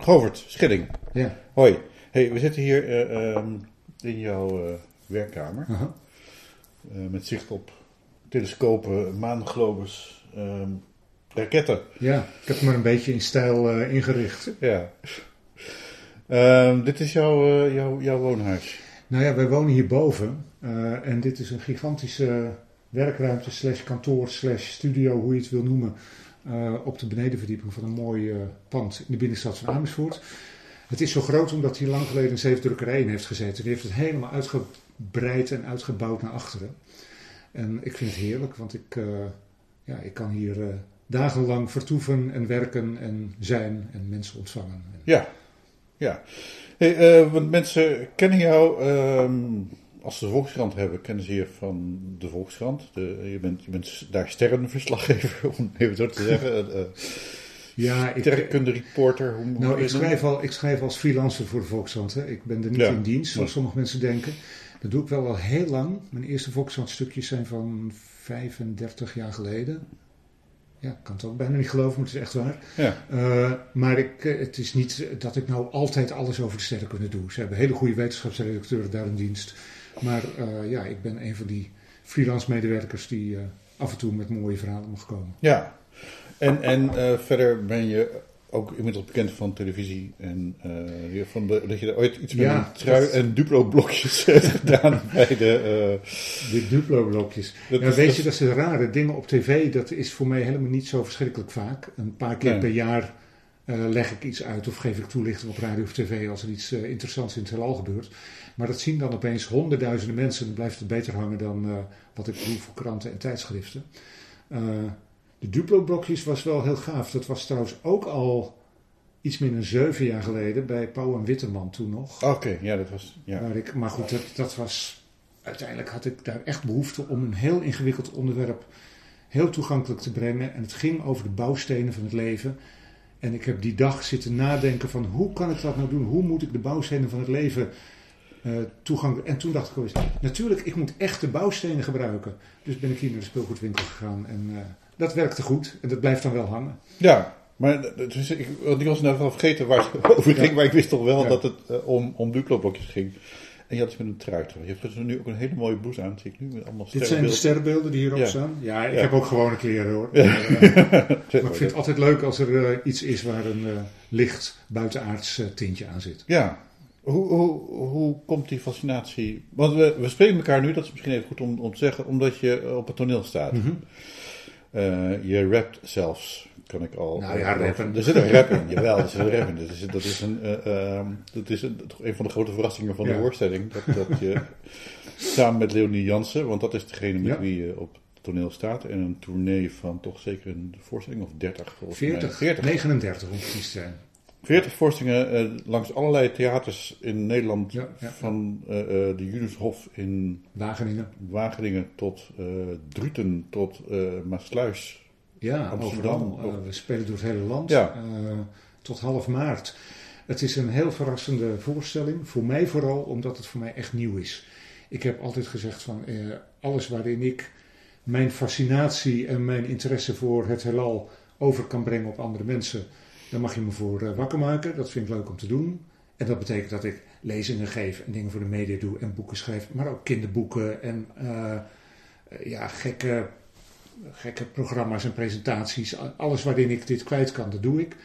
Govert Schilling. Ja. Hoi. Hey, we zitten hier eh, ehm, in jouw eh, werkkamer. Eh, met zicht op telescopen, maanglobes, ehm, raketten. Ja, ik heb me een beetje in stijl ingericht. Ja. Ehm, dit is jouw, jouw, jouw woonhuis. Nou ja, wij wonen hierboven. en dit is een gigantische werkruimte slash kantoor slash studio, hoe je het wil noemen. Eh, op de benedenverdieping van een mooi eh, pand in de binnenstad van Amersfoort. Het is zo groot omdat hier lang geleden een zeefdrukkerij in heeft gezeten. Die heeft het helemaal uitgebreid en uitgebouwd naar achteren. En ik vind het heerlijk, want ik, eh, ja, ik kan hier dagenlang vertoeven en werken en zijn en mensen ontvangen. Ja. Ja. Hey, want mensen kennen jou, ehm, als ze de Volkskrant hebben, kennen ze je van de Volkskrant. De, je, bent, je bent daar sterrenverslaggever, om even zo te zeggen. Uh, Ja, ik, sterrenkunde reporter. Hoe Nou, ik schrijf, al, ik schrijf als freelancer voor de Volkskrant. Hè. Ik ben er niet Ja. in dienst, zoals Ja. sommige mensen denken. Dat doe ik wel al heel lang. Mijn eerste Volkskrant stukjes zijn van 35 jaar geleden. Ja, ik kan het ook bijna niet geloven, maar het is echt waar. Ja. Eh, maar ik, eh, het is niet dat ik nou altijd alles over de sterrenkunde doe. Ze hebben hele goede wetenschapsredacteuren daar in dienst. Maar eh, ja, ik ben een van die freelance medewerkers die eh, af en toe met mooie verhalen mag komen. Ja, en, en eh, verder ben je ook inmiddels bekend van televisie. En je- van de- dat je er ooit iets met Ja, een trui dat- en Duplo-blokjes hebt gedaan bij de... De Duplo-blokjes. weet dat je, dat is rare dingen op tv. Dat is voor mij helemaal niet zo verschrikkelijk vaak. Een paar keer Nee. per jaar eh, leg ik iets uit of geef ik toelichting op radio of tv als er iets eh, interessants in het heelal gebeurt. Maar dat zien dan opeens honderdduizenden mensen. Dan blijft het beter hangen dan eh, wat ik doe voor kranten en tijdschriften. De Duplo-blokjes was wel heel gaaf. Dat was trouwens ook al iets minder dan zeven jaar geleden bij Pauw en Witteman toen nog. Oké, ja, dat was... Ja. Waar ik, maar goed, dat, dat was. Uiteindelijk had ik daar echt behoefte om een heel ingewikkeld onderwerp heel toegankelijk te brengen. En het ging over de bouwstenen van het leven. En ik heb die dag zitten nadenken van hoe kan ik dat nou doen? Hoe moet ik de bouwstenen van het leven eh toegankelijk... En toen dacht ik eens, natuurlijk, ik moet echte bouwstenen gebruiken. Dus ben ik hier naar de speelgoedwinkel gegaan en eh, dat werkte goed. En dat blijft dan wel hangen. Ja, maar dus ik, ik was net wel vergeten waar het over ging, Ja. maar ik wist toch wel Ja. dat het eh, om, om Duplo-blokjes ging. En je had iets met een trui. Je hebt dus nu ook een hele mooie blouse aan, zie ik nu, met allemaal Dit zijn de sterrenbeelden. die hierop Ja. staan. Ja, ik Ja. heb ook gewone kleren hoor. Maar ik vind het altijd leuk als er eh, iets is waar een eh, licht buitenaards tintje aan zit. Ja. Hoe, hoe, hoe komt die fascinatie? Want we, we spreken elkaar nu, dat is misschien even goed om, om te zeggen, omdat je op het toneel staat. Mhm. Eh, je rapt zelfs, kan ik al. Nou ja, eh, rappen. Er zit een rap in, jawel, er zit een rap in. Dat is, dat is, een, eh, ehm, dat is een, toch een van de grote verrassingen van de voorstelling. Dat, dat je samen met Leonie Jansen, want dat is degene met Ja. wie je op het toneel staat. En een tournee van toch zeker een voorstelling of 30 volgens mij. 40, 40. 39 om precies te zijn. 40 voorstellingen eh, langs allerlei theaters in Nederland. Ja, ja. Van eh, eh, de Judushof in Wageningen. Wageningen tot Druten tot Maasluis. Ja, Amsterdam overal. we spelen door het hele land. Ja. tot half maart. Het is een heel verrassende voorstelling. Voor mij vooral, omdat het voor mij echt nieuw is. Ik heb altijd gezegd van eh, alles waarin ik mijn fascinatie en mijn interesse voor het heelal over kan brengen op andere mensen. Daar mag je me voor eh, wakker maken. Dat vind ik leuk om te doen. En dat betekent dat ik lezingen geef en dingen voor de media doe en boeken schrijf. Maar ook kinderboeken en eh, ja, gekke, gekke programma's en presentaties. Alles waarin ik dit kwijt kan, dat doe ik.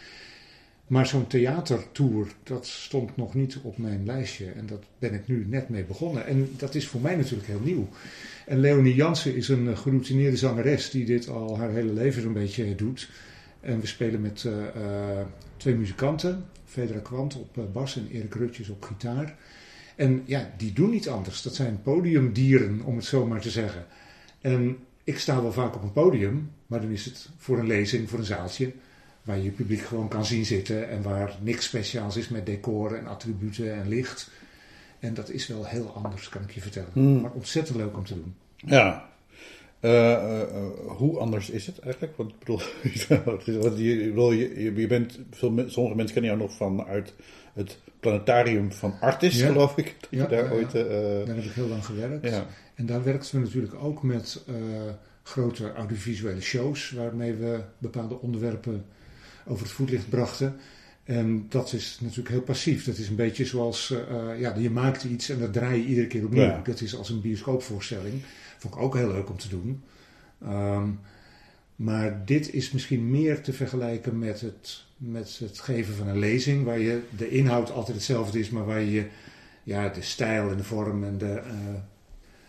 Maar zo'n theatertour, dat stond nog niet op mijn lijstje. En dat ben ik nu net mee begonnen. En dat is voor mij natuurlijk heel nieuw. En Leonie Jansen is een geroutineerde zangeres die dit al haar hele leven zo'n beetje doet. En we spelen met eh, eh, twee muzikanten. Federa Kwant op eh, bas en Erik Rutjes op gitaar. En ja, die doen niet anders. Dat zijn podiumdieren, om het zo maar te zeggen. En ik sta wel vaak op een podium, maar dan is het voor een lezing, voor een zaaltje, waar je je publiek gewoon kan zien zitten en waar niks speciaals is met decoren en attributen en licht. En dat is wel heel anders, kan ik je vertellen. Hmm. Maar ontzettend leuk om te doen. Ja. Eh, eh, eh, hoe anders is het eigenlijk? Want ik bedoel, je, bedoel, je, bent, sommige mensen kennen jou nog vanuit het planetarium van Artis, Ja. geloof ik. Dat Ja, je daar ja, ooit. Daar heb ik heel lang gewerkt. ja. En daar werkten we natuurlijk ook met eh, grote audiovisuele shows, waarmee we bepaalde onderwerpen over het voetlicht brachten. En dat is natuurlijk heel passief. Dat is een beetje zoals, uh, ja, je maakt iets en dat draai je iedere keer opnieuw. Dat is als een bioscoopvoorstelling. Vond ik ook heel leuk om te doen. Um, maar dit is misschien meer te vergelijken met het, met het geven van een lezing, waar je de inhoud altijd hetzelfde is, maar waar je ja, de stijl en de vorm en de, uh,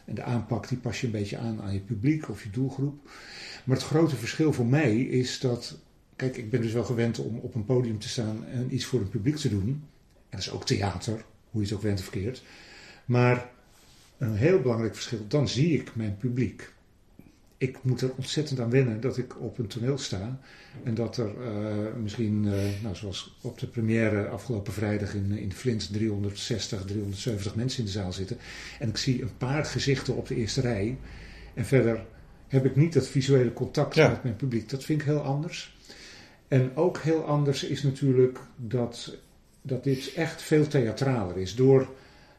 en de aanpak, die pas je een beetje aan aan je publiek of je doelgroep. Maar het grote verschil voor mij is dat, kijk, ik ben dus wel gewend om op een podium te staan en iets voor een publiek te doen. En dat is ook theater, hoe je het ook went of verkeerd. Maar een heel belangrijk verschil, dan zie ik mijn publiek ik moet er ontzettend aan wennen dat ik op een toneel sta. En dat er uh, misschien, uh, nou, zoals op de première afgelopen vrijdag in, in Flint, 360, 370 mensen in de zaal zitten. En ik zie een paar gezichten op de eerste rij. En verder heb ik niet dat visuele contact ja. met mijn publiek. Dat vind ik heel anders. En ook heel anders is natuurlijk dat, dat dit echt veel theatraler is. Door,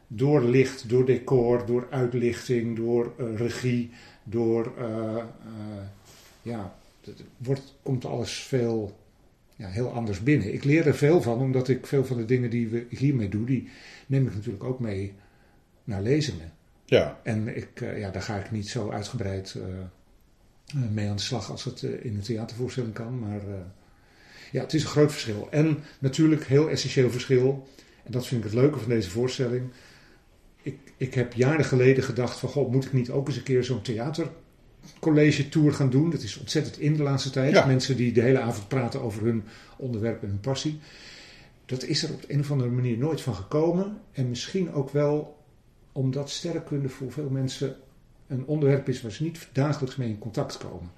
door licht, door decor, door uitlichting, door uh, regie door, uh, ja, het wordt, komt alles veel, ja, heel anders binnen. Ik leer er veel van, omdat ik veel van de dingen die we hiermee doen, die neem ik natuurlijk ook mee naar lezingen. Ja. En ik, ja, daar ga ik niet zo uitgebreid mee aan de slag als het in een theatervoorstelling kan. Maar ja, het is een groot verschil. En natuurlijk heel essentieel verschil, en dat vind ik het leuke van deze voorstelling ik, ik heb jaren geleden gedacht van, god, moet ik niet ook eens een keer zo'n theatercollege tour gaan doen? Dat is ontzettend in de laatste tijd. Mensen die de hele avond praten over hun onderwerp en hun passie. Dat is er op een of andere manier nooit van gekomen. En misschien ook wel omdat sterrenkunde voor veel mensen een onderwerp is waar ze niet dagelijks mee in contact komen.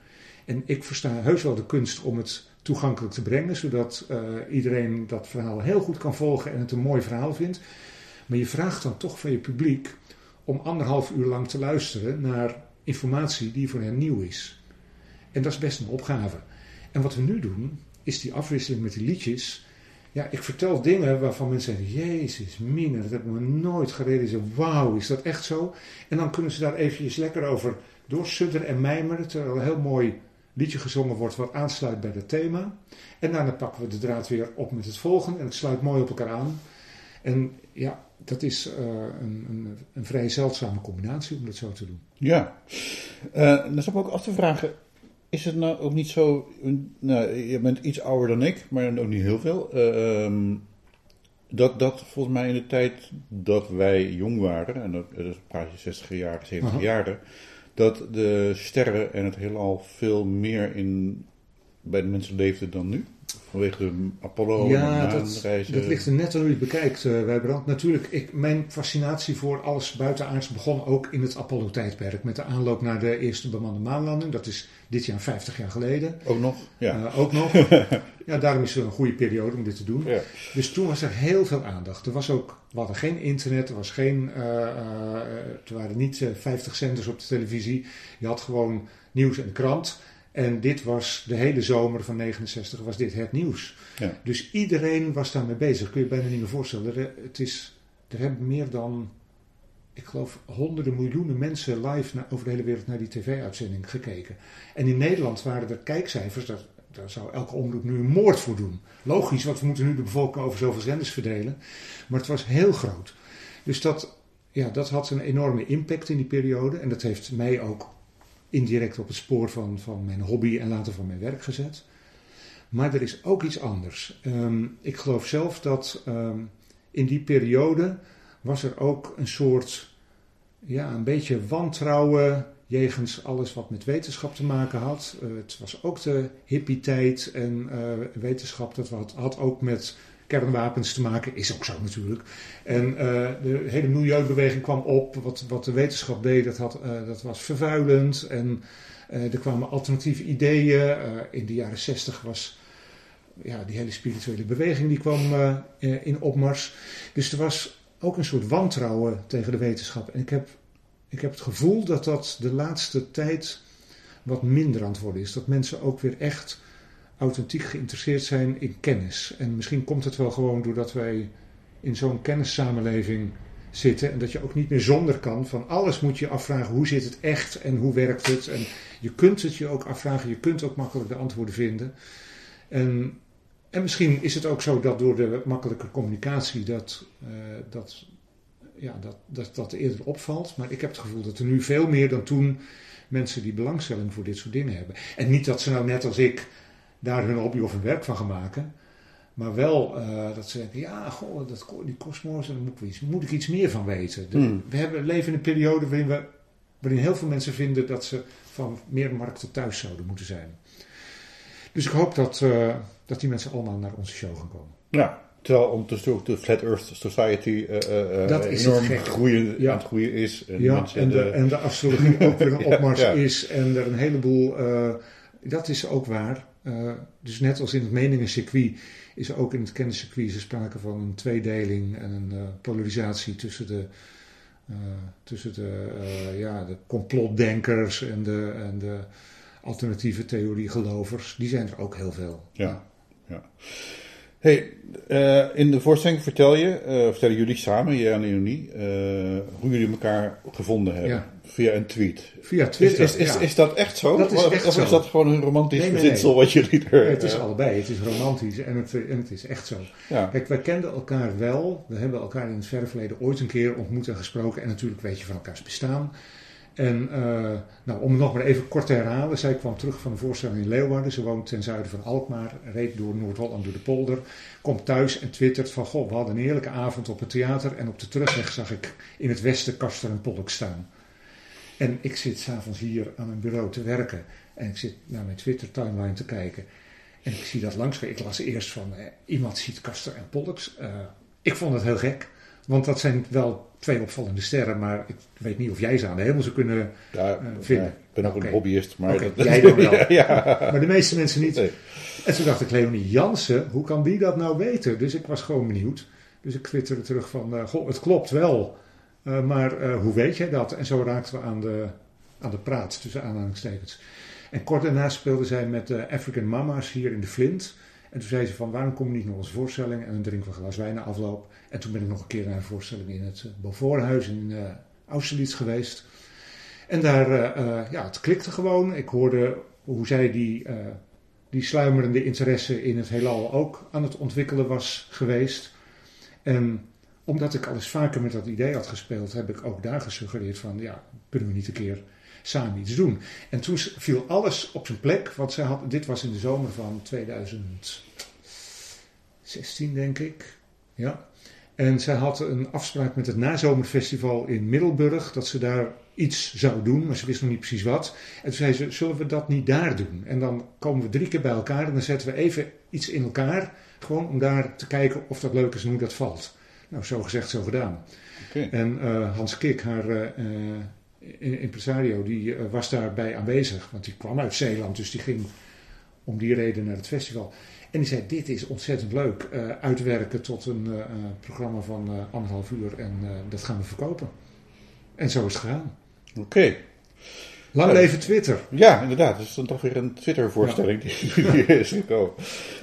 En ik versta heus wel de kunst om het toegankelijk te brengen, zodat uh, iedereen dat verhaal heel goed kan volgen en het een mooi verhaal vindt. Maar je vraagt dan toch van je publiek om anderhalf uur lang te luisteren naar informatie die voor hen nieuw is. En dat is best een opgave. En wat we nu doen, is die afwisseling met die liedjes. Ja, ik vertel dingen waarvan mensen zeggen: Jezus, Mine, dat heb ik me nooit gerealiseerd. Wauw, is dat echt zo? En dan kunnen ze daar eventjes lekker over doorsudderen en mijmeren. Terwijl een heel mooi liedje gezongen wordt wat aansluit bij het thema. En daarna pakken we de draad weer op met het volgende. En het sluit mooi op elkaar aan. En ja, dat is uh, een, een, een, vrij zeldzame combinatie om dat zo te doen. Ja, uh, dan zou ik ook af te vragen, is het nou ook niet zo, nou, je bent iets ouder dan ik, maar ook niet heel veel, uh, dat, dat volgens mij in de tijd dat wij jong waren, en dat, dat praat je 60 jaar, 70 jaar, dat de sterren en het heelal veel meer in, bij de mensen leefden dan nu? Vanwege de Apollo ja, en dat, dat ligt er net aan hoe je het bekijkt, uh, Wijbrand. Natuurlijk, ik, mijn fascinatie voor alles buitenaards begon ook in het Apollo-tijdperk. Met de aanloop naar de eerste bemande maanlanding. Dat is dit jaar 50 jaar geleden. Ook nog? Ja. Uh, ook nog. ja, daarom is het een goede periode om dit te doen. Ja. Dus toen was er heel veel aandacht. Er was ook, we hadden geen internet, er, was geen, uh, er waren niet 50 zenders op de televisie. Je had gewoon nieuws en krant. En dit was de hele zomer van 69 was dit het nieuws. Ja. Dus iedereen was daarmee bezig. Kun je je bijna niet meer voorstellen. Er, het is, er hebben meer dan, ik geloof, honderden miljoenen mensen live naar, over de hele wereld naar die tv-uitzending gekeken. En in Nederland waren er kijkcijfers, daar, daar zou elke omroep nu een moord voor doen. Logisch, want we moeten nu de bevolking over zoveel zenders verdelen. Maar het was heel groot. Dus dat, ja, dat had een enorme impact in die periode. En dat heeft mij ook indirect op het spoor van, van mijn hobby en later van mijn werk gezet. Maar er is ook iets anders. Um, ik geloof zelf dat um, in die periode was er ook een soort, ja, een beetje wantrouwen jegens alles wat met wetenschap te maken had. Uh, het was ook de hippie-tijd en uh, wetenschap dat had, had ook met kernwapens te maken. Is ook zo natuurlijk. En uh, de hele milieubeweging kwam op. Wat, wat de wetenschap deed, dat, had, uh, dat was vervuilend. En uh, er kwamen alternatieve ideeën. in de jaren zestig was ja, die hele spirituele beweging die kwam in opmars. Dus er was ook een soort wantrouwen tegen de wetenschap. En ik heb, ik heb het gevoel dat dat de laatste tijd wat minder aan het worden is. Dat mensen ook weer echt authentiek geïnteresseerd zijn in kennis. En misschien komt het wel gewoon doordat wij in zo'n kennissamenleving zitten en dat je ook niet meer zonder kan. Van alles moet je afvragen hoe zit het echt en hoe werkt het. En je kunt het je ook afvragen, je kunt ook makkelijk de antwoorden vinden. En en misschien is het ook zo dat door de makkelijke communicatie dat, uh, dat, ja, dat, dat dat eerder opvalt. Maar ik heb het gevoel dat er nu veel meer dan toen mensen die belangstelling voor dit soort dingen hebben. En niet dat ze nou net als ik daar hun hobby of hun werk van gaan maken. Maar wel uh, dat ze denken, ja, goh, dat, die kosmos, daar moet, ik iets, moet ik iets meer van weten. De, Hmm. We hebben, leven in een periode waarin, we, waarin heel veel mensen vinden dat ze van meer markten thuis zouden moeten zijn. Dus ik hoop dat, uh, dat die mensen allemaal naar onze show gaan komen. Ja, terwijl ondertussen ook de Flat Earth Society uh, dat is enorm groeien, ja. aan het groeien is. En ja, en de, en de astrologie ook weer een opmars ja. is. En er een heleboel, dat is ook waar. Dus net als in het meningencircuit is er ook in het kenniscircuit sprake van een tweedeling en een uh, polarisatie tussen de, uh, tussen de, ja, de complotdenkers en de, en de alternatieve theoriegelovers. Die zijn er ook heel veel. Ja, ja. Hey, in de voorstelling vertel je, vertellen jullie samen, jij en Leonie, hoe jullie elkaar gevonden hebben. Ja. Via een tweet. Via Twitter. Is, is, is, ja. is dat echt zo? Dat is of, echt of zo. is dat gewoon een romantisch Nee, wat jullie er... het is eh, allebei. Het is romantisch en het, en het is echt zo. Ja. Kijk, wij kenden elkaar wel. We hebben elkaar in het verre verleden ooit een keer ontmoet en gesproken. En natuurlijk weet je van elkaars bestaan. En uh, nou, om het nog maar even kort te herhalen. Zij kwam terug van een voorstelling in Leeuwarden. Ze woont ten zuiden van Alkmaar. Reed door Noord-Holland door de polder. Komt thuis en twittert van... Goh, we hadden een heerlijke avond op het theater. En op de terugweg zag ik in het westen Kaster en Polk staan. En ik zit s'avonds hier aan mijn bureau te werken. En ik zit naar mijn Twitter-timeline te kijken. En ik zie dat langs. Ik las eerst van eh, iemand ziet Kaster en Pollux. Uh, ik vond het heel gek. Want dat zijn wel twee opvallende sterren. Maar ik weet niet of jij ze aan de hemel zou kunnen ja, uh, vinden. Ja, ik ben ook een hobbyist. Maar dat, jij dan wel. ja, ja. Maar de meeste mensen niet. Nee. En toen dacht ik, Leonie Jansen, hoe kan die dat nou weten? Dus ik was gewoon benieuwd. Dus ik twitterde terug van, uh, goh, het klopt wel. Uh, maar uh, hoe weet jij dat? En zo raakten we aan de, aan de praat, tussen aanhalingstekens. En kort daarna speelde zij met de African Mama's hier in de Flint. En toen zei ze van, waarom kom je niet naar onze voorstelling? En dan drinken we een glas wijn na afloop. En toen ben ik nog een keer naar een voorstelling in het Beauforthuis in Austerlitz geweest. En daar, ja, het klikte gewoon. Ik hoorde hoe zij die, die sluimerende interesse in het heelal ook aan het ontwikkelen was geweest. En omdat ik al eens vaker met dat idee had gespeeld, heb ik ook daar gesuggereerd van, ja, kunnen we niet een keer samen iets doen. En toen viel alles op zijn plek, want zij had, dit was in de zomer van 2016, denk ik. Ja. En zij had een afspraak met het nazomerfestival in Middelburg, dat ze daar iets zou doen, maar ze wist nog niet precies wat. En toen zei ze, zullen we dat niet daar doen? En dan komen we drie keer bij elkaar en dan zetten we even iets in elkaar, gewoon om daar te kijken of dat leuk is en hoe dat valt. Nou, zo gezegd, zo gedaan. Okay. En uh, Hans Kik, haar uh, impresario, die uh, was daarbij aanwezig. Want die kwam uit Zeeland, dus die ging om die reden naar het festival. En die zei, dit is ontzettend leuk. uitwerken tot een programma van anderhalf uur en dat gaan we verkopen. En zo is het gegaan. Oké. Okay. Lang leven Twitter. Ja, inderdaad. Dat is dan toch weer een Twitter-voorstelling ja. die, is gekomen.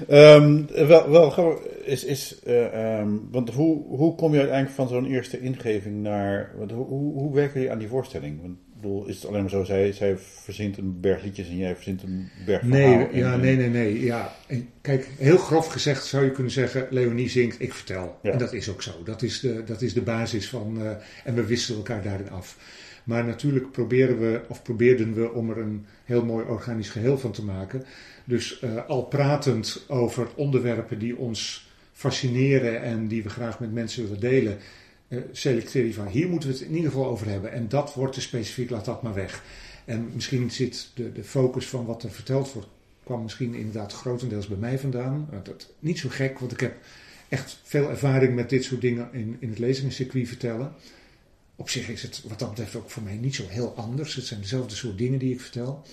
Um, wel, wel is, is uh, um, want hoe, hoe kom je uiteindelijk van zo'n eerste ingeving naar, want hoe, hoe, hoe werken jullie aan die voorstelling? Want, ik bedoel, is het alleen maar zo, zij, zij verzint een berg liedjes en jij verzint een berg Nee, en, ja, nee, nee, nee. Ja. En kijk, heel grof gezegd zou je kunnen zeggen, Leonie zingt, ik vertel. Ja. En dat is ook zo. Dat is de, dat is de basis van, uh, en we wisselen elkaar daarin af. Maar natuurlijk proberen we, of probeerden we om er een heel mooi organisch geheel van te maken. Dus uh, al pratend over onderwerpen die ons fascineren en die we graag met mensen willen delen, uh, selecteer je van hier moeten we het in ieder geval over hebben. En dat wordt te specifiek, laat dat maar weg. En misschien zit de, de focus van wat er verteld wordt, kwam misschien inderdaad grotendeels bij mij vandaan. Uh, dat, niet zo gek, want ik heb echt veel ervaring met dit soort dingen in, in het lezingencircuit vertellen op zich is het wat dat betreft ook voor mij niet zo heel anders. Het zijn dezelfde soort dingen die ik vertel.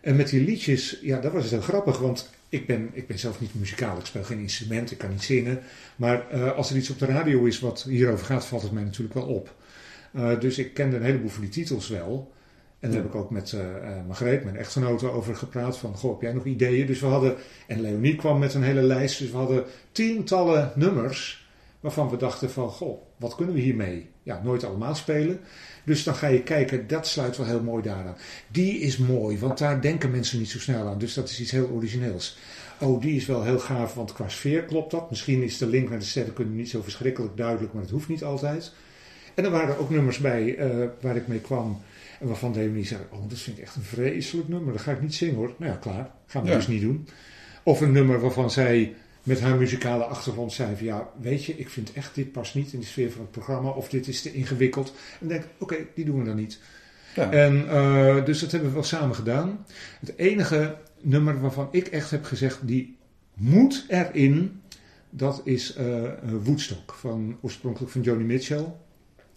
En met die liedjes, ja, dat was het heel grappig, want ik ben, ik ben zelf niet muzikaal. Ik speel geen instrument, ik kan niet zingen. Maar uh, als er iets op de radio is wat hierover gaat, valt het mij natuurlijk wel op. Uh, dus ik kende een heleboel van die titels wel. En daar heb ik ook met uh, Margreet, mijn echtgenote, over gepraat. Van, goh, heb jij nog ideeën? Dus we hadden, en Leonie kwam met een hele lijst. Dus we hadden tientallen nummers waarvan we dachten van, goh, wat kunnen we hiermee? Ja, nooit allemaal spelen. Dus dan ga je kijken, dat sluit wel heel mooi daaraan. Die is mooi, want daar denken mensen niet zo snel aan. Dus dat is iets heel origineels. oh die is wel heel gaaf, want qua sfeer klopt dat. Misschien is de link naar de sterrenkunde niet zo verschrikkelijk duidelijk, maar het hoeft niet altijd. En er waren ook nummers bij uh, waar ik mee kwam. En waarvan Leonie zei, oh dat vind ik echt een vreselijk nummer, dat ga ik niet zingen hoor. Nou ja, klaar, gaan we Ja. dus niet doen. Of een nummer waarvan zij met haar muzikale achtergrond zei van ja, weet je, ik vind echt dit past niet in de sfeer van het programma. Of dit is te ingewikkeld. En dan denk ik, oké, die doen we dan niet. Ja. En, eh, dus dat hebben we wel samen gedaan. Het enige nummer waarvan ik echt heb gezegd, die moet erin, dat is eh, Woodstock, van, oorspronkelijk van Joni Mitchell.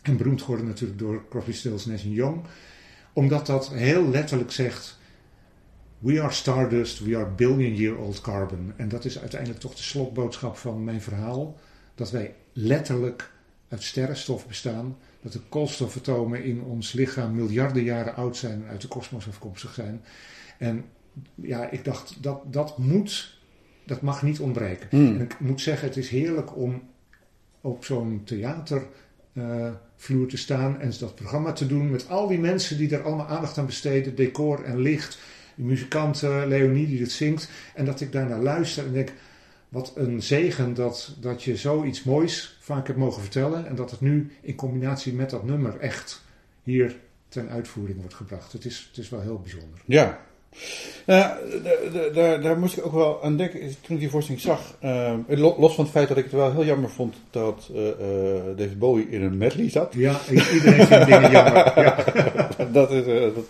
En beroemd geworden natuurlijk door Crosby, Stills, Nash Young. Omdat dat heel letterlijk zegt, we are stardust, we are billion year old carbon. En dat is uiteindelijk toch de slotboodschap van mijn verhaal. Dat wij letterlijk uit sterrenstof bestaan. Dat de koolstofatomen in ons lichaam miljarden jaren oud zijn en uit de kosmos afkomstig zijn. En ja, ik dacht, dat, dat moet, dat mag niet ontbreken. Hmm. En ik moet zeggen, het is heerlijk om op zo'n theatervloer te staan en dat programma te doen met al die mensen die er allemaal aandacht aan besteden, decor en licht, die muzikant eh, Leonie die het zingt, en dat ik daarnaar luister en denk, wat een zegen dat, dat je zoiets moois vaak hebt mogen vertellen en dat het nu in combinatie met dat nummer echt hier ten uitvoering wordt gebracht. Het is, het is wel heel bijzonder. Ja. Nou, d- daar, daar moest ik ook wel aan denken toen ik die voorstelling zag. eh, lo- los van het feit dat ik het wel heel jammer vond dat eh, eh, David Bowie in een medley zat. Ja, iedereen vindt dingen jammer. Ja. dat, is, eh, dat,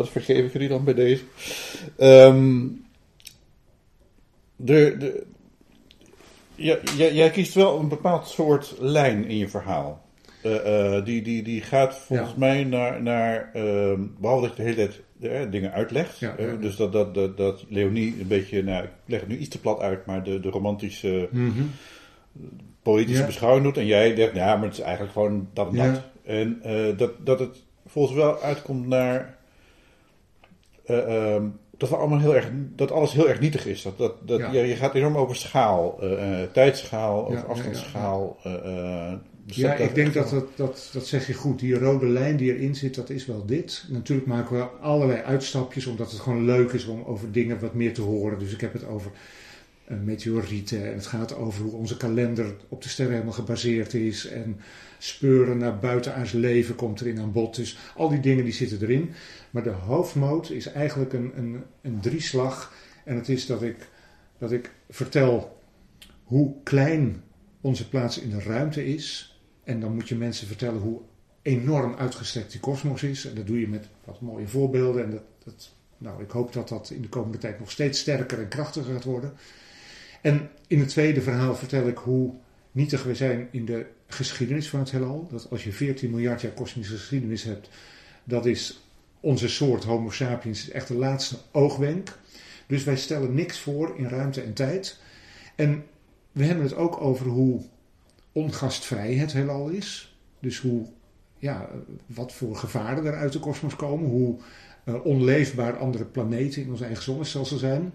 dat vergeef ik jullie dan bij deze. Ehm, de, de, jij, jij kiest wel een bepaald soort lijn in je verhaal. Eh, eh, die, die, die gaat volgens Ja. mij naar, naar ehm, behalve dat je de hele tijd eh, dingen uitlegt. Ja, ja, ja. Dus dat, dat, dat, dat Leonie een beetje, nou, ik leg het nu iets te plat uit, maar de, de romantische, Mhm. poëtische beschouwing doet. En jij zegt, ja, maar het is eigenlijk gewoon dat en dat. En dat, dat het volgens wel uitkomt naar. Eh, ehm, dat, we allemaal heel erg, dat alles heel erg nietig is. Dat, dat, dat, Ja. je, je gaat enorm over schaal, eh, tijdschaal, over Ja, ja, afstandsschaal. eh, dus Ja, ik denk dat, dat, dat, dat zeg je goed. Die rode lijn die erin zit, dat is wel dit. Natuurlijk maken we allerlei uitstapjes, omdat het gewoon leuk is om over dingen wat meer te horen. Dus ik heb het over meteorieten en het gaat over hoe onze kalender op de sterren helemaal gebaseerd is. En speuren naar buitenaards leven komt erin aan bod. Dus al die dingen die zitten erin. Maar de hoofdmoot is eigenlijk een, een, een drieslag. En het is dat ik, dat ik vertel hoe klein onze plaats in de ruimte is. En dan moet je mensen vertellen hoe enorm uitgestrekt die kosmos is. En dat doe je met wat mooie voorbeelden. En dat, dat, nou, ik hoop dat dat in de komende tijd nog steeds sterker en krachtiger gaat worden. En in het tweede verhaal vertel ik hoe nietig we zijn in de geschiedenis van het heelal. Dat als je 14 miljard jaar kosmische geschiedenis hebt, dat is onze soort Homo sapiens echt de laatste oogwenk. Dus wij stellen niks voor in ruimte en tijd. En we hebben het ook over hoe ongastvrij het heelal is. Dus hoe, ja, wat voor gevaren er uit de kosmos komen. Hoe uh, onleefbaar andere planeten in ons eigen zonnestelsel zijn.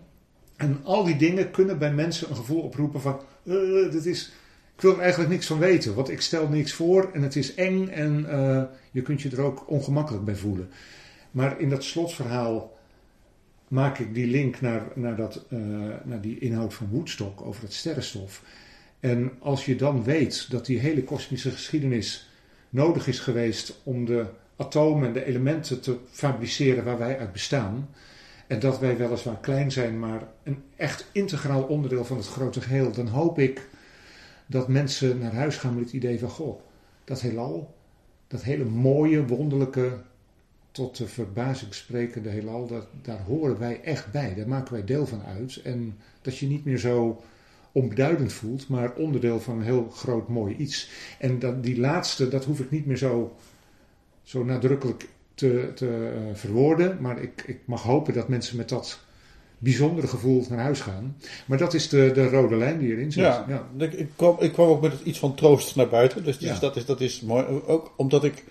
En al die dingen kunnen bij mensen een gevoel oproepen van... Uh, dit is, ik wil er eigenlijk niks van weten, want ik stel niks voor en het is eng en uh, je kunt je er ook ongemakkelijk bij voelen. Maar in dat slotverhaal maak ik die link naar, naar, dat, uh, naar die inhoud van Woodstock over het sterrenstof. En als je dan weet dat die hele kosmische geschiedenis nodig is geweest om de atomen en de elementen te fabriceren waar wij uit bestaan. En dat wij weliswaar klein zijn, maar een echt integraal onderdeel van het grote geheel. Dan hoop ik dat mensen naar huis gaan met het idee van: goh, dat heelal, dat hele mooie, wonderlijke, tot de verbazing sprekende heelal, dat, daar horen wij echt bij. Daar maken wij deel van uit. En dat je niet meer zo onbeduidend voelt, maar onderdeel van een heel groot mooi iets. En dat, die laatste, dat hoef ik niet meer zo, zo nadrukkelijk te, te uh, verwoorden. Maar ik, ik mag hopen dat mensen met dat bijzondere gevoel naar huis gaan. Maar dat is de, de rode lijn die erin zit. Ja, ja. Ik, ik, kwam, ik kwam ook met iets van troost naar buiten. Dus, dus Ja. dat, is, dat is mooi. Ook omdat ik.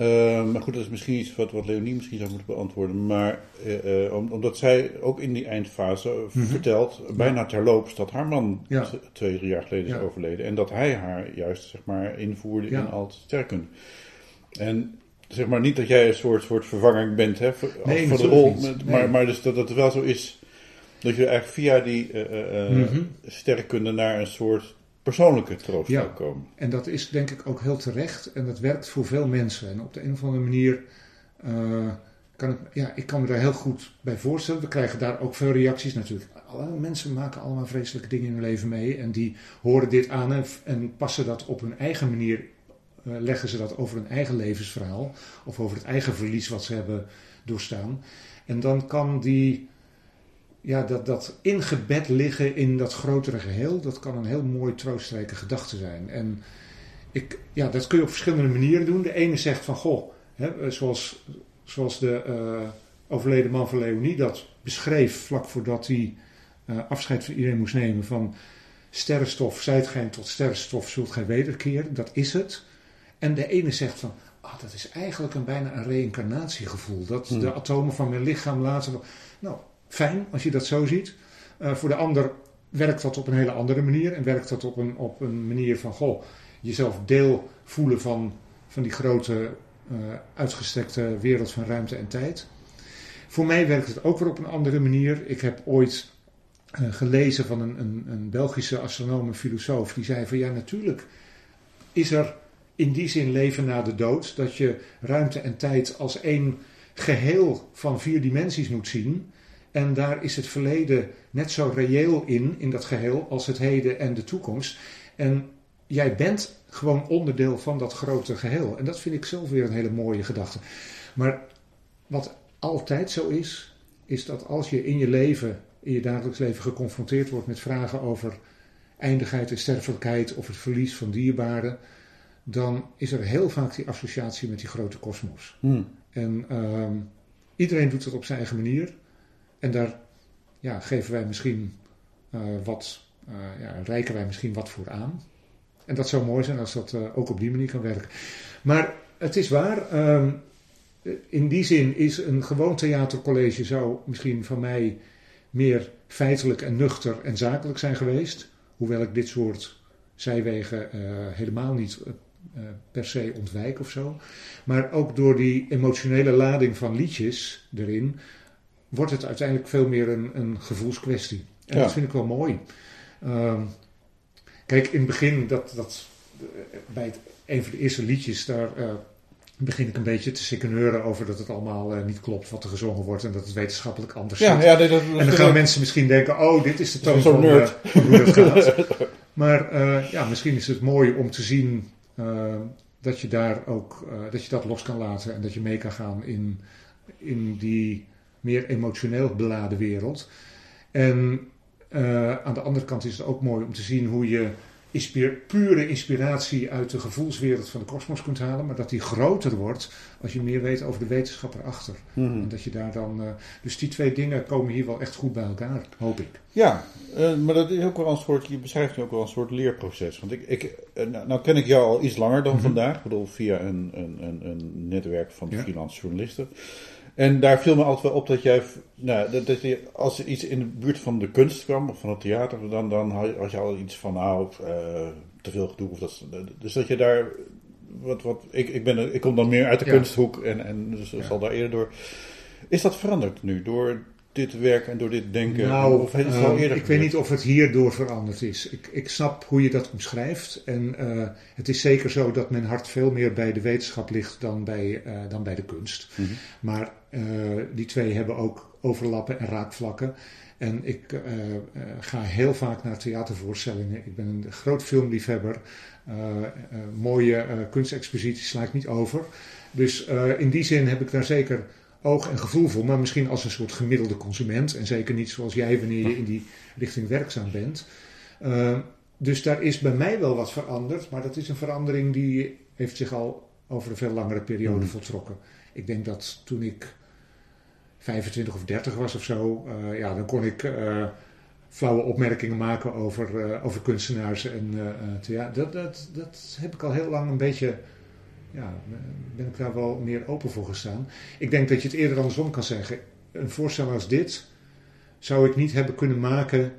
Uh, maar goed, dat is misschien iets wat, wat Leonie misschien zou moeten beantwoorden. Maar uh, uh, om, omdat zij ook in die eindfase mm -hmm. vertelt, bijna terloops, dat haar man Ja. twee, drie jaar geleden is overleden. En dat hij haar juist zeg maar, invoerde in al het sterkunde. En zeg maar niet dat jij een soort, soort vervanging bent hè, voor, Nee, voor de rol. Maar, maar dus dat het wel zo is Dat je eigenlijk via die uh, mm sterrenkunde naar een soort persoonlijke troost Ja. zou komen. En dat is denk ik ook heel terecht en dat werkt voor veel mensen. En op de een of andere manier kan ik, ja, ik kan me daar heel goed bij voorstellen. We krijgen daar ook veel reacties natuurlijk. Alle mensen maken allemaal vreselijke dingen in hun leven mee en die horen dit aan en, en passen dat op hun eigen manier, leggen ze dat over hun eigen levensverhaal of over het eigen verlies wat ze hebben doorstaan. En dan kan die, ja, dat, dat ingebed liggen in dat grotere geheel, dat kan een heel mooi troostrijke gedachte zijn. En ik, ja, dat kun je op verschillende manieren doen. De ene zegt van, goh, hè, zoals, zoals de eh, overleden man van Leonie dat beschreef vlak voordat hij eh, afscheid van iedereen moest nemen van sterrenstof, zijt gij tot sterrenstof, zult gij wederkeren. Dat is het. En de ene zegt van, ah, dat is eigenlijk een bijna een reïncarnatiegevoel. Dat Hmm. de atomen van mijn lichaam later... Nou, fijn als je dat zo ziet. Eh, voor de ander werkt dat op een hele andere manier. En werkt dat op een, op een manier van, goh, jezelf deel voelen van, van die grote eh, uitgestrekte wereld van ruimte en tijd. Voor mij werkt het ook weer op een andere manier. Ik heb ooit eh, gelezen van een, een, een Belgische astronoom en filosoof. Die zei van ja, natuurlijk is er in die zin leven na de dood. Dat je ruimte en tijd als één geheel van vier dimensies moet zien. En daar is het verleden net zo reëel in, in dat geheel, als het heden en de toekomst. En jij bent gewoon onderdeel van dat grote geheel. En dat vind ik zelf weer een hele mooie gedachte. Maar wat altijd zo is, is dat als je in je leven, in je dagelijks leven geconfronteerd wordt met vragen over eindigheid en sterfelijkheid of het verlies van dierbaren, dan is er heel vaak die associatie met die grote kosmos. Hm. En ehm, iedereen doet dat op zijn eigen manier. En daar ja, geven wij misschien eh, wat, eh, ja, reiken wij misschien wat voor aan. En dat zou mooi zijn als dat eh, ook op die manier kan werken. Maar het is waar, ehm, in die zin is een gewoon theatercollege zou misschien van mij meer feitelijk en nuchter en zakelijk zijn geweest. Hoewel ik dit soort zijwegen helemaal niet per se ontwijk of zo. Maar ook door die emotionele lading van liedjes erin, wordt het uiteindelijk veel meer een, een gevoelskwestie. En Ja. dat vind ik wel mooi. Ehm, kijk, in het begin, dat, dat, eh, bij het, een van de eerste liedjes, daar eh, begin ik een beetje te sikkeneuren over dat het allemaal eh, niet klopt wat er gezongen wordt en dat het wetenschappelijk anders Ja, zit. ja, dat, En dan gaan mensen misschien denken, oh, dit is de toon van, nerd. eh, van hoe dat gaat. maar eh, ja, misschien is het mooi om te zien eh, dat je daar ook, eh, dat je dat los kan laten en dat je mee kan gaan in, in die meer emotioneel beladen wereld. En eh, aan de andere kant is het ook mooi om te zien hoe je pure inspiratie uit de gevoelswereld van de kosmos kunt halen, maar dat die groter wordt als je meer weet over de wetenschap erachter. Mhm. En dat je daar dan. eh, dus die twee dingen komen hier wel echt goed bij elkaar, hoop ik. Ja, eh, maar dat is ook wel een soort, je beschrijft nu ook wel een soort leerproces. Want ik, ik, eh, nou, nou ken ik jou al iets langer dan Mhm. vandaag, ik bedoel via een, een, een, een netwerk van Ja. freelance journalisten. En daar viel me altijd wel op dat jij, nou, dat, dat je, als er iets in de buurt van de kunst kwam, of van het theater, dan, dan had je- al iets van, nou, eh, te veel gedoe. Of dat, dus dat je daar, wat, wat, ik, ik, ben, ik kom dan meer uit de Ja. kunsthoek en, en dus Ja. zal daar eerder door. Is dat veranderd nu, door dit werk en door dit denken? Nou, of het ehm, al ik eerder weet niet of het hierdoor veranderd is. Ik, ik snap hoe je dat omschrijft. En eh, het is zeker zo dat mijn hart veel meer bij de wetenschap ligt dan bij, eh, dan bij de kunst. Mhm. Maar eh, die twee hebben ook overlappen en raakvlakken. En ik ga heel vaak naar theatervoorstellingen. Ik ben een groot filmliefhebber. Mooie kunstexposities sla ik niet over. Dus in die zin heb ik daar zeker oog en gevoel voor. Maar misschien als een soort gemiddelde consument. En zeker niet zoals jij wanneer je in die richting werkzaam bent. Eh, dus daar is bij mij wel wat veranderd. Maar dat is een verandering die heeft zich al over een veel langere periode Mhm. voltrokken. Ik denk dat toen ik 25 of 30 was of zo, eh, ja, dan kon ik eh, flauwe opmerkingen maken over, eh, over kunstenaars en theater. Dat, dat, dat heb ik al heel lang een beetje, ja, ben ik daar wel meer open voor gestaan. Ik denk dat je het eerder andersom kan zeggen. Een voorstel als dit zou ik niet hebben kunnen maken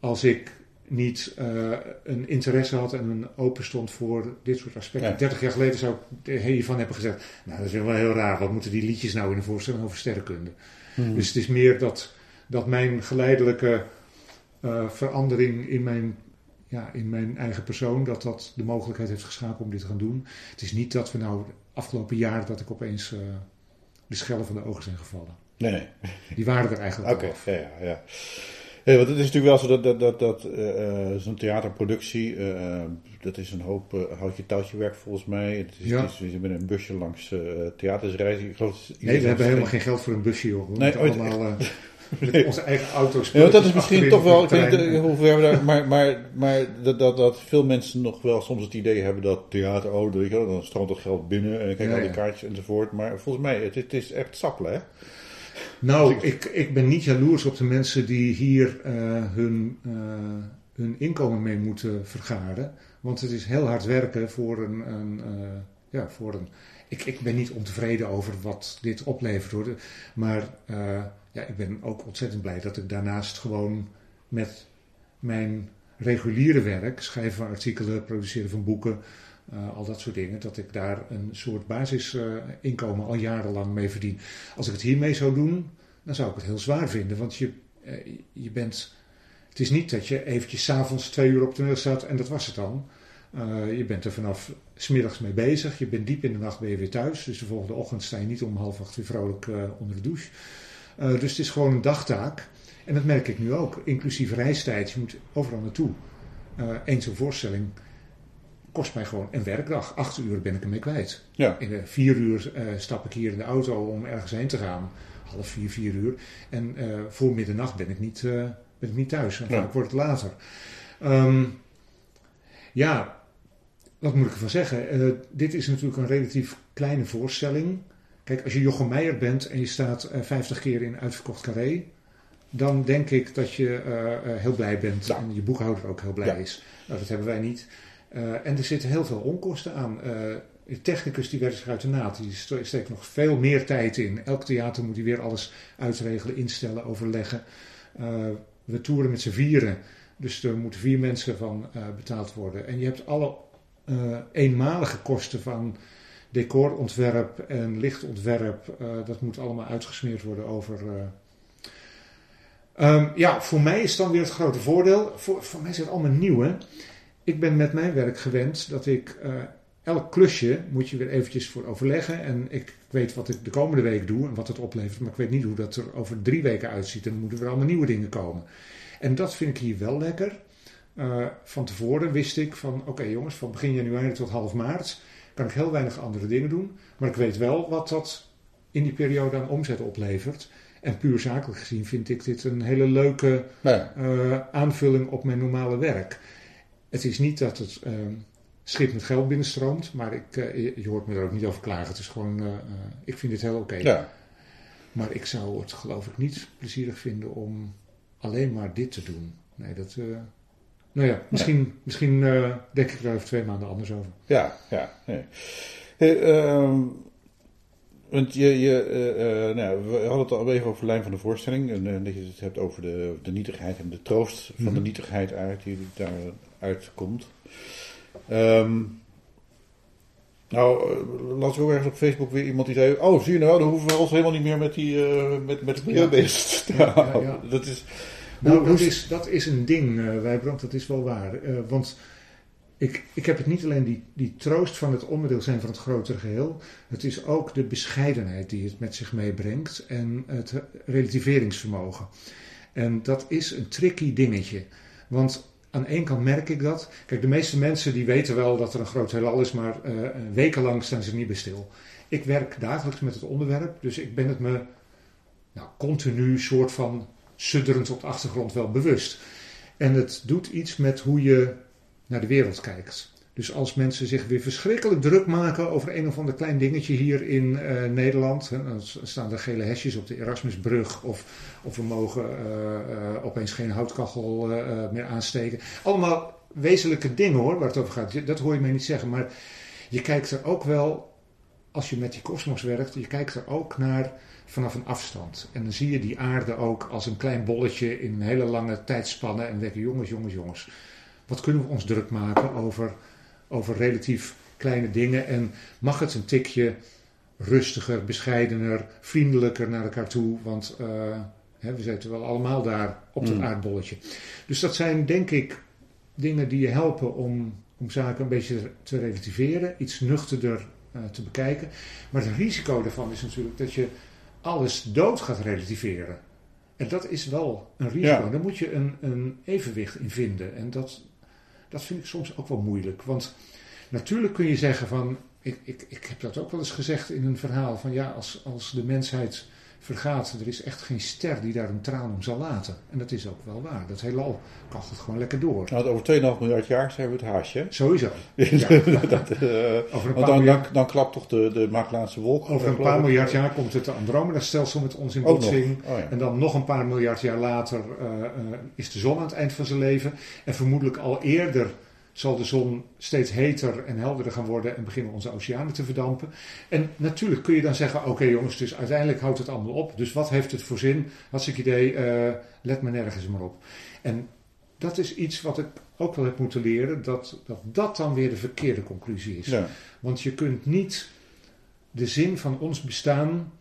als ik niet eh, een interesse had en een open stond voor dit soort aspecten. Ja. 30 jaar geleden zou ik hiervan hebben gezegd, nou dat is wel heel raar, wat moeten die liedjes nou in een voorstelling over sterrenkunde? Mhm. Dus het is meer dat, dat mijn geleidelijke eh, verandering in mijn, ja, in mijn eigen persoon, dat dat de mogelijkheid heeft geschapen om dit te gaan doen. Het is niet dat we nou afgelopen jaar dat ik opeens uh, de schellen van de ogen zijn gevallen. Nee, nee. Die waren er eigenlijk Oké, okay, ja, ja. Ja, want het is natuurlijk wel zo dat, dat, dat, dat uh, zo'n theaterproductie, uh, dat is een hoop houtje touwtje werk volgens mij. Het is, Ja. het is, je bent een busje langs theaters reizen. Ik geloof Nee, we hebben helemaal geen geld voor een busje, joh. We Nee, ooit- allemaal eh, met onze eigen auto's. Ja, dat is misschien toch wel, ik weet niet terrein. hoe ver we daar, maar, maar, maar dat, dat, dat veel mensen nog wel soms het idee hebben dat theater, oh, weet je wel, dan stroomt dat geld binnen en kijk al die ja. kaartjes enzovoort. Maar volgens mij, het, het is echt sappelen, hè? Nou, ik, ik ben niet jaloers op de mensen die hier eh, hun, eh, hun inkomen mee moeten vergaren. Want het is heel hard werken voor een. een eh, ja, voor een ik, ik ben niet ontevreden over wat dit oplevert hoor. Maar eh, ja, ik ben ook ontzettend blij dat ik daarnaast gewoon met mijn reguliere werk, schrijven van artikelen, produceren van boeken, eh, al dat soort dingen, dat ik daar een soort basisinkomen al jarenlang mee verdien. Als ik het hiermee zou doen, dan zou ik het heel zwaar vinden. Want je, eh, je bent. Het is niet dat je eventjes s'avonds twee uur op toneel staat en dat was het dan. Eh, je bent er vanaf smiddags mee bezig. Je bent diep in de nacht ben je weer thuis. Dus de volgende ochtend sta je niet om half acht weer vrolijk eh, onder de douche. Eh, dus het is gewoon een dagtaak. En dat merk ik nu ook. Inclusief reistijd. Je moet overal naartoe. Eén zo'n voorstelling kost mij gewoon een werkdag. Acht uur ben ik ermee kwijt. Ja. In de vier uur stap ik hier in de auto om ergens heen te gaan. Half vier, vier uur. En voor middernacht ben ik niet, ben ik niet thuis. En Ja. vaak wordt het later. Ehm, ja, wat moet ik ervan zeggen? Eh, dit is natuurlijk een relatief kleine voorstelling. Kijk, als je Jochem Meijer bent en je staat eh 50 keer in uitverkocht carré... dan denk ik dat je eh, eh, heel blij bent Ja. en je boekhouder ook heel blij Ja. is. Nou, dat hebben wij niet. Eh, en er zitten heel veel onkosten aan. Eh, de technicus die werkt zich uit de naad. Die steekt nog veel meer tijd in. Elk theater moet hij weer alles uitregelen, instellen, overleggen. Eh, we toeren met z'n vieren. Dus er moeten vier mensen van eh, betaald worden. En je hebt alle eh, eenmalige kosten van decorontwerp en lichtontwerp. Eh, dat moet allemaal uitgesmeerd worden over. eh. Ehm, ja, voor mij is dan weer het grote voordeel. Voor, mij is het allemaal nieuw, hè. Ik ben met mijn werk gewend dat ik elk klusje moet je weer eventjes voor overleggen. En ik weet wat ik de komende week doe en wat het oplevert. Maar ik weet niet hoe dat er over drie weken uitziet. En dan moeten er allemaal nieuwe dingen komen. En dat vind ik hier wel lekker. Eh, van tevoren wist ik van oké jongens, van begin januari tot half maart kan ik heel weinig andere dingen doen. Maar ik weet wel wat dat in die periode aan omzet oplevert. En puur zakelijk gezien vind ik dit een hele leuke ja. eh, aanvulling op mijn normale werk. Het is niet dat het eh, schip met geld binnenstroomt, maar ik, eh, je, hoort me er ook niet over klagen. Het is gewoon, ik vind dit heel oké. ja. Maar ik zou het geloof ik niet plezierig vinden om alleen maar dit te doen. Nee, dat... nou ja, misschien, misschien eh, denk ik daar over twee maanden anders over. Ja, ja. Nee. Hey, ehm, want je, je, eh, eh, nou, we hadden het al even over de lijn van de voorstelling. En dat je het hebt over de, de nietigheid en de troost van de Mhm. nietigheid uit, die daaruit komt. Ehm, nou, las ik ook ergens op Facebook weer iemand die zei... Oh, zie je nou, dan hoeven we ons helemaal niet meer met, die, met, met het milieu Ja. bezig te Ja, houden. ja, ja. Dat is... Nou, dat is, dat is een ding, eh Wijbrand, dat is wel waar. Eh, want ik, ik heb het niet alleen die, die troost van het onderdeel zijn van het grotere geheel. Het is ook de bescheidenheid die het met zich meebrengt en het relativeringsvermogen. En dat is een tricky dingetje. Want aan één kant merk ik dat. Kijk, de meeste mensen die weten wel dat er een groot heelal is, maar eh, wekenlang staan ze niet bij stil. Ik werk dagelijks met het onderwerp, dus ik ben het me nou, continu soort van sudderend op de achtergrond wel bewust. En het doet iets met hoe je naar de wereld kijkt. Dus als mensen zich weer verschrikkelijk druk maken over een of ander klein dingetje hier in eh, Nederland. Hè, dan staan er gele hesjes op de Erasmusbrug. Of, of we mogen eh, eh, opeens geen houtkachel meer aansteken. Allemaal wezenlijke dingen hoor, waar het over gaat. Dat hoor je mij niet zeggen. Maar je kijkt er ook wel, als je met die kosmos werkt, je kijkt er ook naar vanaf een afstand. En dan zie je die aarde ook als een klein bolletje in een hele lange tijdspanne. En denken, jongens, jongens, jongens. Wat kunnen we ons druk maken over, over relatief kleine dingen? En mag het een tikje rustiger, bescheidener, vriendelijker naar elkaar toe? Want eh, Hè, we zitten wel allemaal daar op dat Mm. aardbolletje. Dus dat zijn denk ik dingen die je helpen om, om zaken een beetje te relativeren, iets nuchterder eh, te bekijken. Maar het risico daarvan is natuurlijk dat je alles dood gaat relativeren. En dat is wel een risico. Ja. Daar moet je een, een evenwicht in vinden. En dat, dat vind ik soms ook wel moeilijk. Want natuurlijk kun je zeggen van. Ik, ik, ik heb dat ook wel eens gezegd in een verhaal. Van ja, als, als de mensheid vergaat. Er is echt geen ster die daar een traan om zal laten. En dat is ook wel waar. Dat heelal kan het gewoon lekker door. Nou, over 2,5 miljard jaar zijn we het haasje. Sowieso. Ja. dat, eh, Over een dan, miljard dan, dan klapt toch de, de Magellaanse wolk. Over een geloof paar ik. miljard jaar komt het Andromeda-stelsel met ons in botsing. Oh, ja. En dan nog een paar miljard jaar later eh, eh, is de zon aan het eind van zijn leven. En vermoedelijk al eerder zal de zon steeds heter en helderder gaan worden en beginnen onze oceanen te verdampen. En natuurlijk kun je dan zeggen, oké jongens, dus uiteindelijk houdt het allemaal op. Dus wat heeft het voor zin? Hartstikke idee, eh, let me nergens maar op. En dat is iets wat ik ook wel heb moeten leren, dat dat, dat dan weer de verkeerde conclusie is. Ja. Want je kunt niet de zin van ons bestaan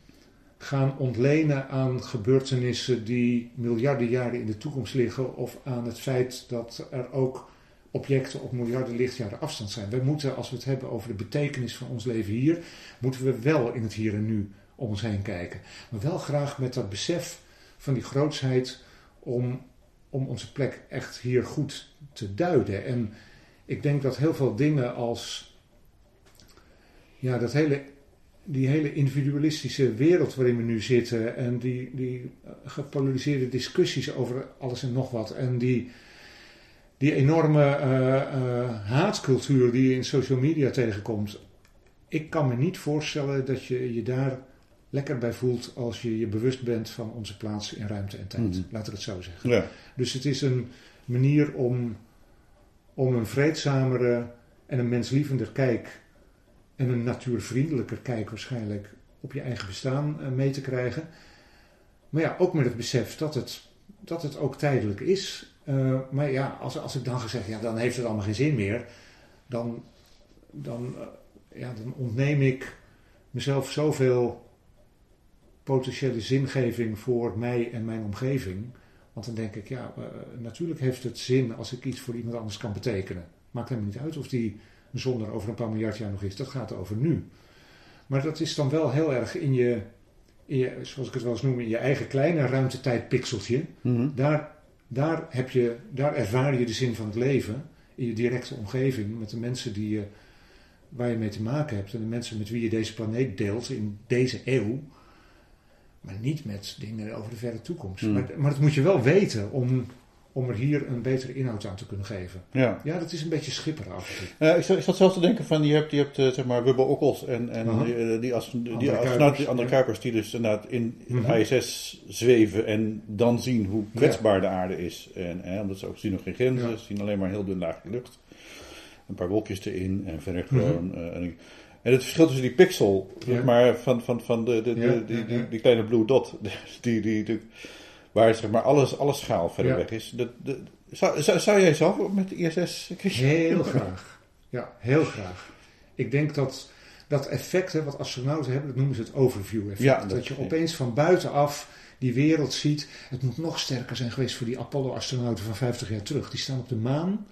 gaan ontlenen aan gebeurtenissen die miljarden jaren in de toekomst liggen of aan het feit dat er ook objecten op miljarden lichtjaren afstand zijn. Wij moeten, als we het hebben over de betekenis van ons leven hier, moeten we wel in het hier en nu om ons heen kijken. Maar wel graag met dat besef van die grootsheid om, om onze plek echt hier goed te duiden. En ik denk dat heel veel dingen als ja, dat hele, die hele individualistische wereld waarin we nu zitten en die, die gepolariseerde discussies over alles en nog wat en die, die enorme eh, eh, haatcultuur die je in social media tegenkomt. Ik kan me niet voorstellen dat je je daar lekker bij voelt als je je bewust bent van onze plaats in ruimte en tijd. Mhm. Laat ik het zo zeggen. Ja. Dus het is een manier om, om een vreedzamere en een menslievender kijk en een natuurvriendelijker kijk waarschijnlijk op je eigen bestaan eh, mee te krijgen. Maar ja, ook met het besef dat het, dat het ook tijdelijk is. Eh, maar ja, als, als ik dan gezegd, ja, dan heeft het allemaal geen zin meer. Dan, dan, eh, ja, dan ontneem ik mezelf zoveel potentiële zingeving voor mij en mijn omgeving. Want dan denk ik, ja, eh, natuurlijk heeft het zin als ik iets voor iemand anders kan betekenen. Maakt helemaal niet uit of die zon er over een paar miljard jaar nog is. Dat gaat over nu. Maar dat is dan wel heel erg in je, in je zoals ik het wel eens noem, in je eigen kleine ruimtetijdpixeltje. Mhm. Daar, daar, heb je, daar ervaar je de zin van het leven. In je directe omgeving, met de mensen die je, waar je mee te maken hebt. En de mensen met wie je deze planeet deelt in deze eeuw. Maar niet met dingen over de verre toekomst. Hmm. Maar, maar dat moet je wel weten om, om er hier een betere inhoud aan te kunnen geven. Ja. Ja, dat is een beetje schipper af en toe. Eh, ik, zat, ik zat zelf te denken van, je hebt, je hebt eh, zeg maar Wubbo Okkels en, en eh, die, astro- die Andere Kuipers, die andere ja. Kuipers, die dus inderdaad in, in Mhm. ISS zweven en dan zien hoe kwetsbaar de aarde is. En, eh, omdat ze ook zien nog geen grenzen, Ja. ze zien alleen maar een heel dun laagje lucht. Een paar wolkjes erin en verder Mhm. gewoon... eh, en, en het verschil tussen die pixel, zeg maar, van, van, van de, de, die, die, die kleine blue dot, die, die, die, waar zeg maar alles, alle schaal verder weg is. Dat, zou, zou, zou jij zelf met de ISS... Heel graag. Ja, heel graag. Ik denk dat dat effect hè, wat astronauten hebben, dat noemen ze het overview effect. Ja, dat, dat je opeens van buitenaf die wereld ziet. Het moet nog sterker zijn geweest voor die Apollo-astronauten van 50 jaar terug. Die staan op de maan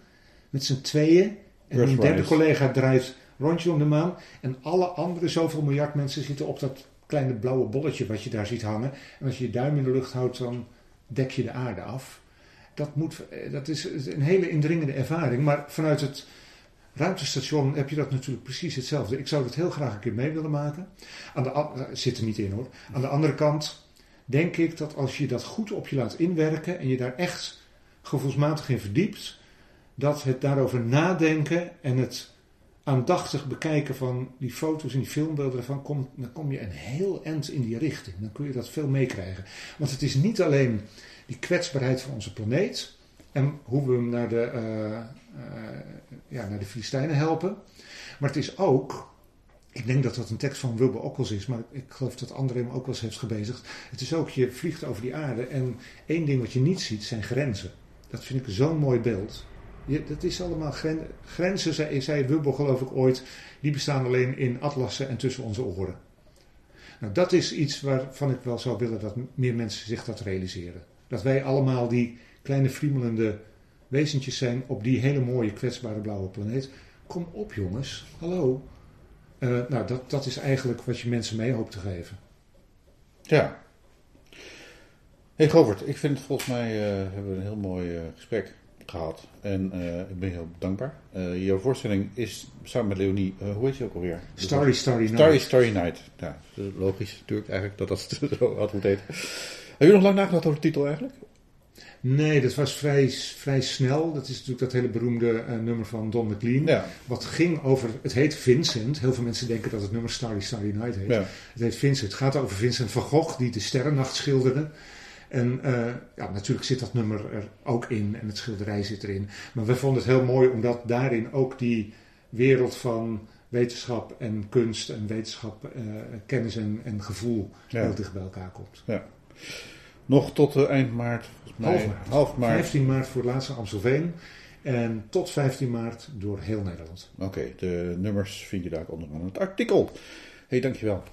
met z'n tweeën. En een derde collega draait rondje om de maan. En alle andere zoveel miljard mensen zitten op dat kleine blauwe bolletje wat je daar ziet hangen. En als je je duim in de lucht houdt, dan dek je de aarde af. Dat, moet, eh, dat is een hele indringende ervaring. Maar vanuit het ruimtestation heb je dat natuurlijk precies hetzelfde. Ik zou dat heel graag een keer mee willen maken. Aan de, eh, zit er niet in hoor. Aan de andere kant denk ik dat als je dat goed op je laat inwerken en je daar echt gevoelsmatig in verdiept, dat het daarover nadenken en het aandachtig bekijken van die foto's en die filmbeelden ervan, dan kom je een heel eind in die richting. Dan kun je dat veel meekrijgen. Want het is niet alleen die kwetsbaarheid van onze planeet en hoe we hem naar de, eh, ja, naar de Filistijnen helpen, maar het is ook ik denk dat dat een tekst van Wilbur Okkels is, maar ik geloof dat André hem ook wel eens heeft gebezigd. Het is ook, je vliegt over die aarde en één ding wat je niet ziet zijn grenzen. Dat vind ik zo'n mooi beeld. Je, dat is allemaal gren, grenzen, zei, zei Wilbur geloof ik ooit, die bestaan alleen in atlassen en tussen onze oren. Nou, dat is iets waarvan ik wel zou willen dat meer mensen zich dat realiseren. Dat wij allemaal die kleine friemelende wezentjes zijn op die hele mooie kwetsbare blauwe planeet. Kom op jongens, hallo. Uh, nou, dat, dat is eigenlijk wat je mensen mee hoopt te geven. Ja. Hey Govert, ik vind volgens mij uh, hebben we een heel mooi uh, gesprek gehad. En uh, ik ben heel dankbaar. jouw voorstelling is samen met Leonie, hoe heet je ook alweer? Starry Starry Night. Starry Starry Night. Ja, logisch natuurlijk eigenlijk dat dat zo had moeten heten. Heb je nog lang nagedacht over de titel eigenlijk? Nee, dat was vrij, vrij snel. Dat is natuurlijk dat hele beroemde nummer van Don McLean. Ja. Wat ging over, het heet Vincent. Heel veel mensen denken dat het nummer Starry Starry Night heet. Ja. Het heet Vincent. Het gaat over Vincent van Gogh die de sterrennacht schilderde. En uh, ja, natuurlijk zit dat nummer er ook in en het schilderij zit erin. Maar we vonden het heel mooi omdat daarin ook die wereld van wetenschap en kunst en wetenschap, uh, kennis en, en gevoel Ja. heel dicht bij elkaar komt. Ja. Nog tot uh, eind maart. mij. Half maart. Half maart. 15 maart voor het laatste Amstelveen. En tot 15 maart door heel Nederland. Oké, de nummers vind je daar ook onderaan het artikel. hey, dankjewel.